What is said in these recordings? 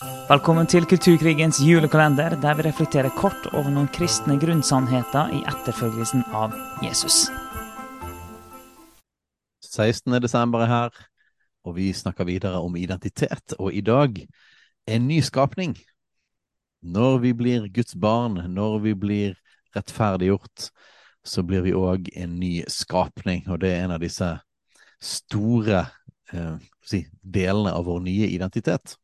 Velkommen til Kulturkrigens julekalender, der vi reflekterer kort over noen kristne grunnsannheter i etterfølgelsen av Jesus. 16. desember er her, og vi snakker videre om identitet. Og i dag en ny skapning. Når vi blir Guds barn, når vi blir rettferdiggjort, så blir vi òg en ny skapning. Og det er en av disse store eh, delene av vår nye identitet.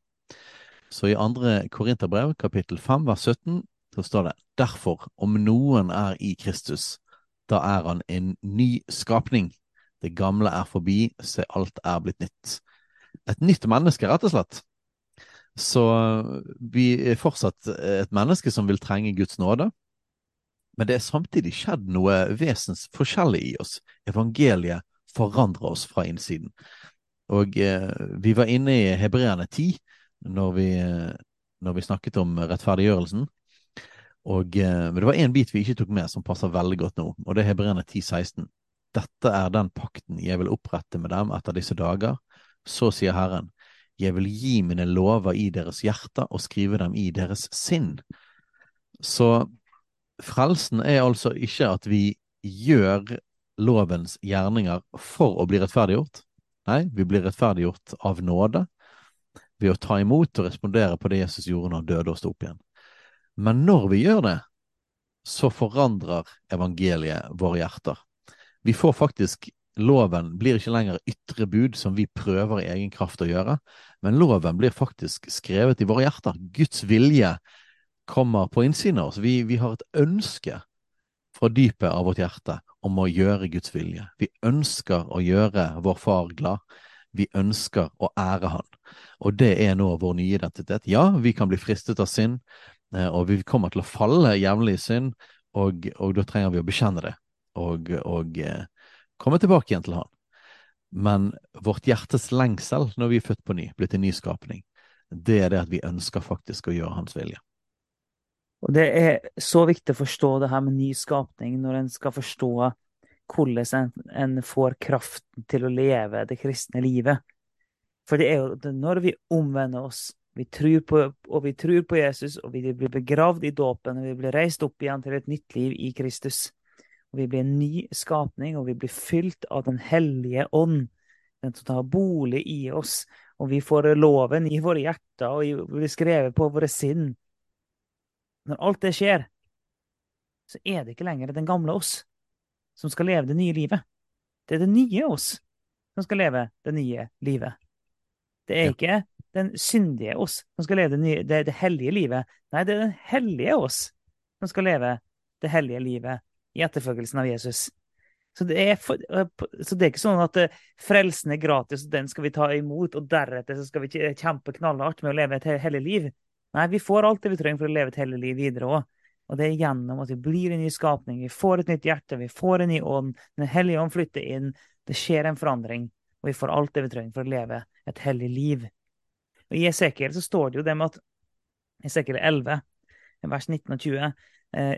Så i andre Korinterbrev, kapittel 5, vers 17, så står det derfor, om noen er i Kristus, da er han en ny skapning. Det gamle er forbi, se alt er blitt nytt. Et nytt menneske, rett og slett. Så vi er fortsatt et menneske som vil trenge Guds nåde. Men det er samtidig skjedd noe vesensforskjellig i oss. Evangeliet forandrer oss fra innsiden. Og eh, vi var inne i Hebreerne 10 når vi, når vi snakket om rettferdiggjørelsen. Og, eh, men det var én bit vi ikke tok med, som passer veldig godt nå, og det er Hebreerne 10,16. Dette er den pakten jeg vil opprette med dem etter disse dager. Så sier Herren, jeg vil gi mine lover i deres hjerter og skrive dem i deres sinn. Så frelsen er altså ikke at vi gjør lovens gjerninger for å bli rettferdiggjort. Nei, vi blir rettferdiggjort av nåde ved å ta imot og respondere på det Jesus gjorde når han døde og sto opp igjen. Men når vi gjør det, så forandrer evangeliet våre hjerter. Vi får faktisk Loven blir ikke lenger ytre bud som vi prøver i egen kraft å gjøre, men loven blir faktisk skrevet i våre hjerter. Guds vilje kommer på innsiden av oss. Vi, vi har et ønske fra dypet av vårt hjerte om å gjøre Guds vilje. Vi ønsker å gjøre vår far glad. Vi ønsker å ære han. Og det er nå vår nye identitet. Ja, vi kan bli fristet av synd, eh, og vi kommer til å falle jevnlig i synd, og, og, da trenger vi å bekjenne det og, og eh, komme tilbake igjen til han. Men vårt hjertes lengsel når vi er født på ny, blitt en ny skapning, det er det at vi ønsker faktisk å gjøre hans vilje. Og det er så viktig å forstå det her med ny skapning når en skal forstå hvordan en, får kraften til å leve det kristne livet. For det er jo når vi omvender oss, vi tror på, og vi tror på Jesus, og vi blir begravd i dåpen, og vi blir reist opp igjen til et nytt liv i Kristus. Og vi blir en ny skapning, og vi blir fylt av Den hellige ånd, den som tar bolig i oss. Og vi får loven i våre hjerter, og vi blir skrevet på våre sinn. Når alt det skjer, så er det ikke lenger den gamle oss som skal leve det nye livet. Det er det nye oss som skal leve det nye livet. Det er ikke den syndige oss som skal leve det, nye, det, det hellige livet. Nei, det er den hellige oss som skal leve det hellige livet i etterfølgelsen av Jesus. Så det, er, for, så det er ikke sånn at frelsen er gratis, og den skal vi ta imot, og deretter så skal vi kjempe knallhardt med å leve et hellig liv. Nei, vi får alt det vi trenger for å leve et hellig liv videre òg. Og det er gjennom at vi blir en ny skapning, vi får et nytt hjerte, vi får en ny ånd, Den hellige ånd flytter inn, det skjer en forandring, og vi får alt det vi trenger for å leve et hellig liv. Og I Esekiel så står det jo det med at Esekiel 11, vers 19 og 20, eh,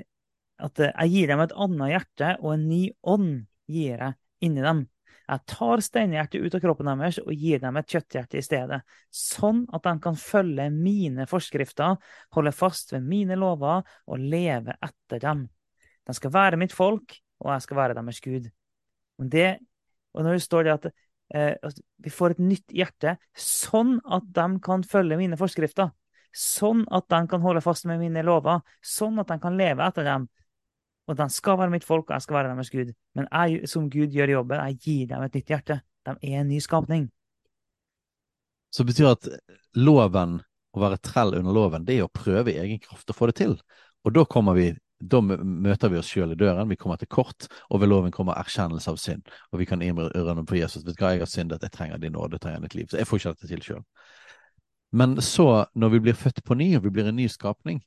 at eh, jeg gir dem et annet hjerte, og en ny ånd gir jeg inni dem. Jeg tar steinhjertet ut av kroppen deres og gir dem et kjøtthjerte i stedet, sånn at de kan følge mine forskrifter, holde fast ved mine lover og leve etter dem. De skal være mitt folk, og jeg skal være deres Gud. Det, og når det står det at eh, vi får et nytt hjerte, sånn at de kan følge mine forskrifter, sånn at de kan holde fast med mine lover, sånn at de kan leve etter dem, og de skal være mitt folk, og jeg skal være deres Gud. Men jeg som Gud gjør jobben, jeg gir dem et nytt hjerte. De er en ny skapning. Så det betyr at loven, å være trell under loven, det er å prøve i egen kraft å få det til. Og da kommer vi da møter vi oss sjøl i døren, vi kommer til kort, og ved loven kommer erkjennelse av synd. Og vi kan innrømme på Jesus vet du hva, jeg har syndet, jeg trenger din nåde, jeg trenger ditt liv. Så jeg får ikke dette til sjøl. Men så, når vi blir født på ny, og vi blir en ny skapning,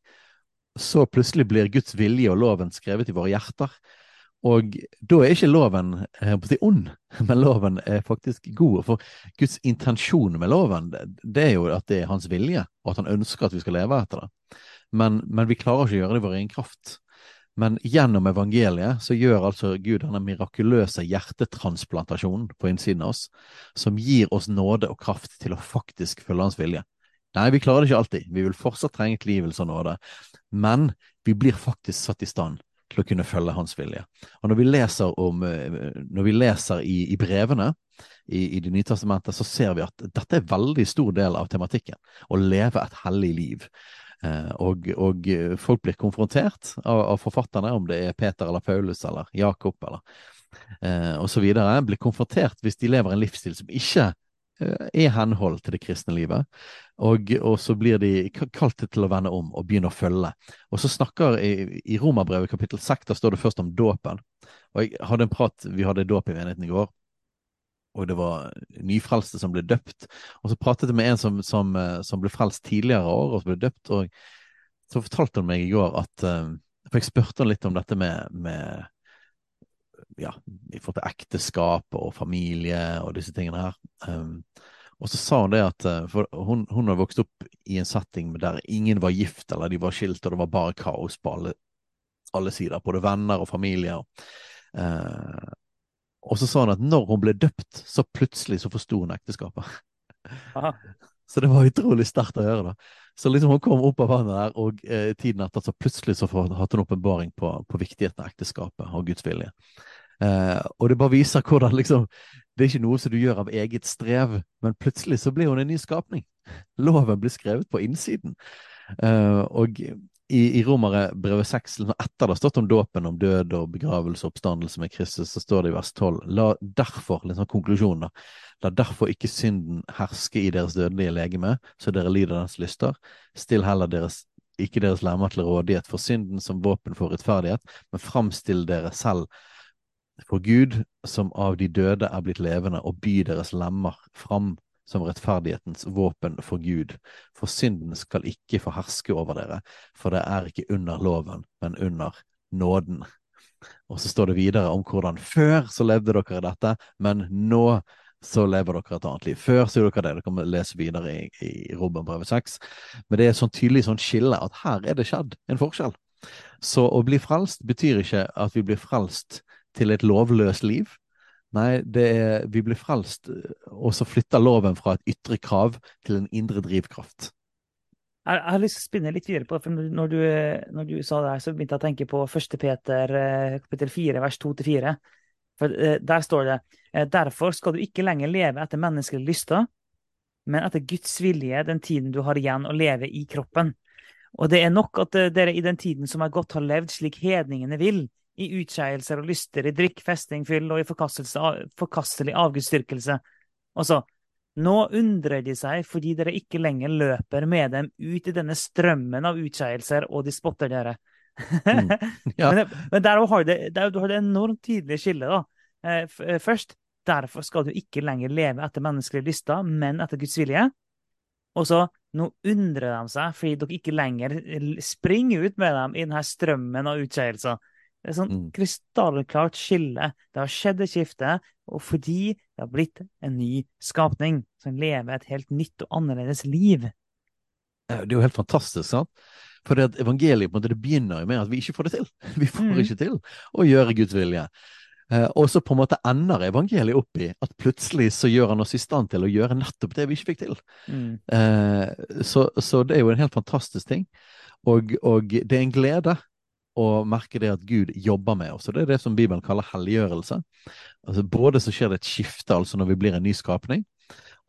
så plutselig blir Guds vilje og loven skrevet i våre hjerter. Og da er ikke loven eh, si, ond, men loven er faktisk god. For Guds intensjon med loven, det er jo at det er hans vilje, og at han ønsker at vi skal leve etter det. Men, men vi klarer ikke å gjøre det i vår egen kraft. Men gjennom evangeliet så gjør altså Gud denne mirakuløse hjertetransplantasjonen på innsiden av oss, som gir oss nåde og kraft til å faktisk følge hans vilje Nei, vi klarer det ikke alltid. Vi vil fortsatt trenge tilgivelse og nåde. Men vi blir faktisk satt i stand til å kunne følge hans vilje. Og når vi leser, om, eh, når vi leser i, i brevene i, i Det nye testamentet, så ser vi at dette er veldig stor del av tematikken. Å leve et hellig liv. Eh, og, og, folk blir konfrontert av, av, forfatterne, om det er Peter eller Paulus eller Jakob eller eh, osv., blir konfrontert hvis de lever en livsstil som ikke er eh, henhold til det kristne livet. Og, og, så blir de kalt til å vende om og begynne å følge. Og så snakker i, i Romerbrevet kapittel 6, da står det først om dåpen. Og jeg hadde en prat, Vi hadde dåp i menigheten i går, og det var nyfrelste som ble døpt. Og så pratet jeg med en som, som, eh, som ble frelst tidligere år og som ble døpt. og så fortalte han meg i går at eh, For jeg spurte han litt om dette med, med ja, i forhold til ekteskap og familie og disse tingene her. Um, og så sa hun det at uh, For hun, hun har vokst opp i en setting der ingen var gift, eller de var skilt, og det var bare kaos på alle, alle sider. Både venner og familie. Uh, og så sa hun at når hun ble døpt, så plutselig så forsto hun ekteskapet. Så det var utrolig sterkt å høre. da. Så liksom hun kom opp av vannet der, og eh, tiden etter så plutselig så hadde hun åpenbaring på, på viktigheten av ekteskapet og Guds vilje. Eh, og det bare viser hvordan liksom Det er ikke noe som du gjør av eget strev, men plutselig så blir hun en ny skapning. Loven blir skrevet på innsiden. Eh, og i, i Romerbrevet 6, liksom etter det har stått om dåpen, om død og begravelse og oppstandelse med Kristus, så står det i vers 12 La derfor, liksom konklusjonen, da, la derfor ikke synden herske i deres dødelige legeme, så dere lider dens lyster. Still heller deres ikke deres lemmer til rådighet for synden som våpen for rettferdighet, men framstill dere selv for Gud, som av de døde er blitt levende, og by deres lemmer fram som rettferdighetens våpen for Gud. For synden skal ikke få herske over dere, for det er ikke under loven, men under nåden. Og så står det videre om hvordan før så levde dere dette, men nå så lever dere et annet liv. Før så gjorde dere det. Dere kan lese videre i, i Robbenbrevet 6. Men det er sånn tydelig sånn skille at her er det skjedd en forskjell. Så å bli frelst betyr ikke at vi blir frelst til et lovløst liv. Nei, er, vi blir frelst, og så flytter loven fra et ytre krav til en indre drivkraft. Jeg, jeg har lyst til å spinne litt videre på det, for når du, når du sa det her, så begynte jeg å tenke på 1. Peter eh, kapittel 4, vers 2-4. For eh, Der står det eh, Derfor skal du ikke lenger leve etter menneskelige lyster, men etter Guds vilje den tiden du har igjen å leve i kroppen. Og det er nok at dere i den tiden som er godt, har levd slik hedningene vil, i utskeielser og lyster, i drikk, festing, fyll og i forkastelig avgudsdyrkelse. Og så, nå undrer de seg fordi dere ikke lenger løper med dem ut i denne strømmen av utskeielser, og de spotter dere. Mm. Ja. men, men der har du, har det enormt tydelige skillet, da. Eh, eh, først, derfor skal du ikke lenger leve etter menneskelige lyster, men etter Guds vilje. Og så, nå undrer de seg fordi dere ikke lenger springer ut med dem i denne strømmen av utskeielser. Det er sånn mm. krystallklart skille. Det har skjedd et skifte, og fordi det har blitt en ny skapning som lever et helt nytt og annerledes liv. Det er jo helt fantastisk, sant? For det at evangeliet på en måte, det begynner jo med at vi ikke får det til. Vi får mm. ikke til å gjøre Guds vilje. Eh, og så på en måte ender evangeliet opp i at plutselig så gjør han oss i stand til å gjøre nettopp det vi ikke fikk til. Mm. Eh, så, så, det er jo en helt fantastisk ting. Og, og det er en glede og merke det at Gud jobber med oss. og Det er det som Bibelen kaller helliggjørelse. Altså Både så skjer det et skifte, altså når vi blir en ny skapning,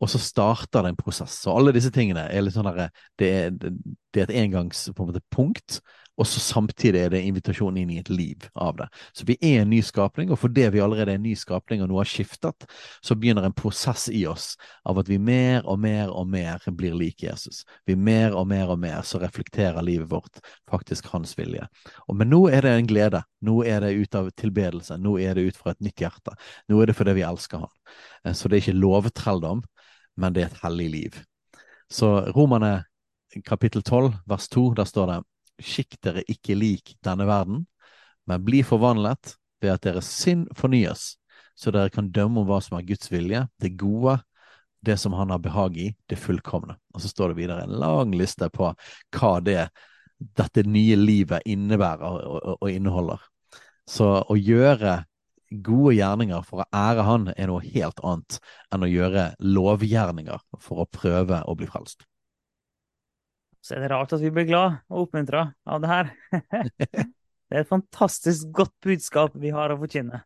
og så starter det en prosess. Så alle disse tingene er litt sånn der, det, er, det er et engangspunkt, og så samtidig er det invitasjon inn i et liv av det. Så vi er en ny skapning, og fordi vi allerede er en ny skapning og noe har skiftet, så begynner en prosess i oss av at vi mer og mer og mer blir lik Jesus. Vi mer og mer og mer så reflekterer livet vårt faktisk hans vilje. Og, men nå er det en glede. Nå er det ut av tilbedelse. Nå er det ut fra et nytt hjerte. Nå er det fordi vi elsker han. Eh, så det er ikke lovtrelldom, men det er et hellig liv. Så Romerne kapittel 12 vers 2, der står det skikk dere ikke lik denne verden, men bli forvandlet ved at deres sinn fornyes, så dere kan dømme om hva som er Guds vilje, det gode, det som han har behag i, det fullkomne. Og så står det videre en lang liste på hva det, dette nye livet innebærer og, og, og inneholder. Så å gjøre gode gjerninger for å ære Han er noe helt annet enn å gjøre lovgjerninger for å prøve å bli frelst. Så er det rart at vi blir glad og oppmuntra av det her. Det er et fantastisk godt budskap vi har å forkynne.